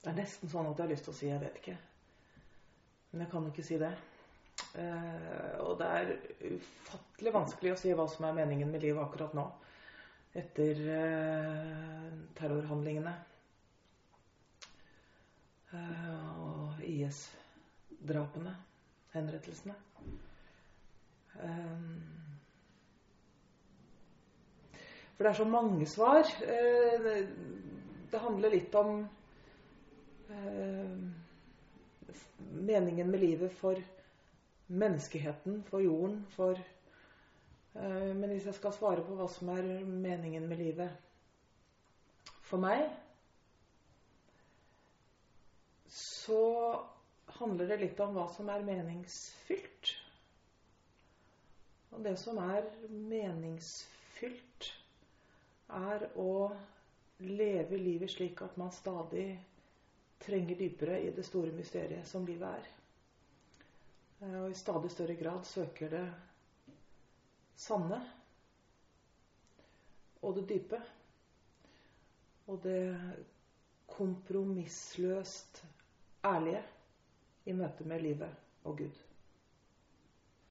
Det er nesten sånn at jeg har lyst til å si 'jeg vet ikke'. Men jeg kan ikke si det. Eh, og det er ufattelig vanskelig å si hva som er meningen med livet akkurat nå. Etter eh, terrorhandlingene. Eh, og IS-drapene. Henrettelsene. For det er så mange svar. Det handler litt om meningen med livet for menneskeheten, for jorden, for uh, Men hvis jeg skal svare på hva som er meningen med livet for meg, så handler det litt om hva som er meningsfylt. Og det som er meningsfylt, er å leve livet slik at man stadig trenger dypere i det store mysteriet som livet er. Eh, og i stadig større grad søker det sanne og det dype. Og det kompromissløst ærlige i møte med livet og Gud.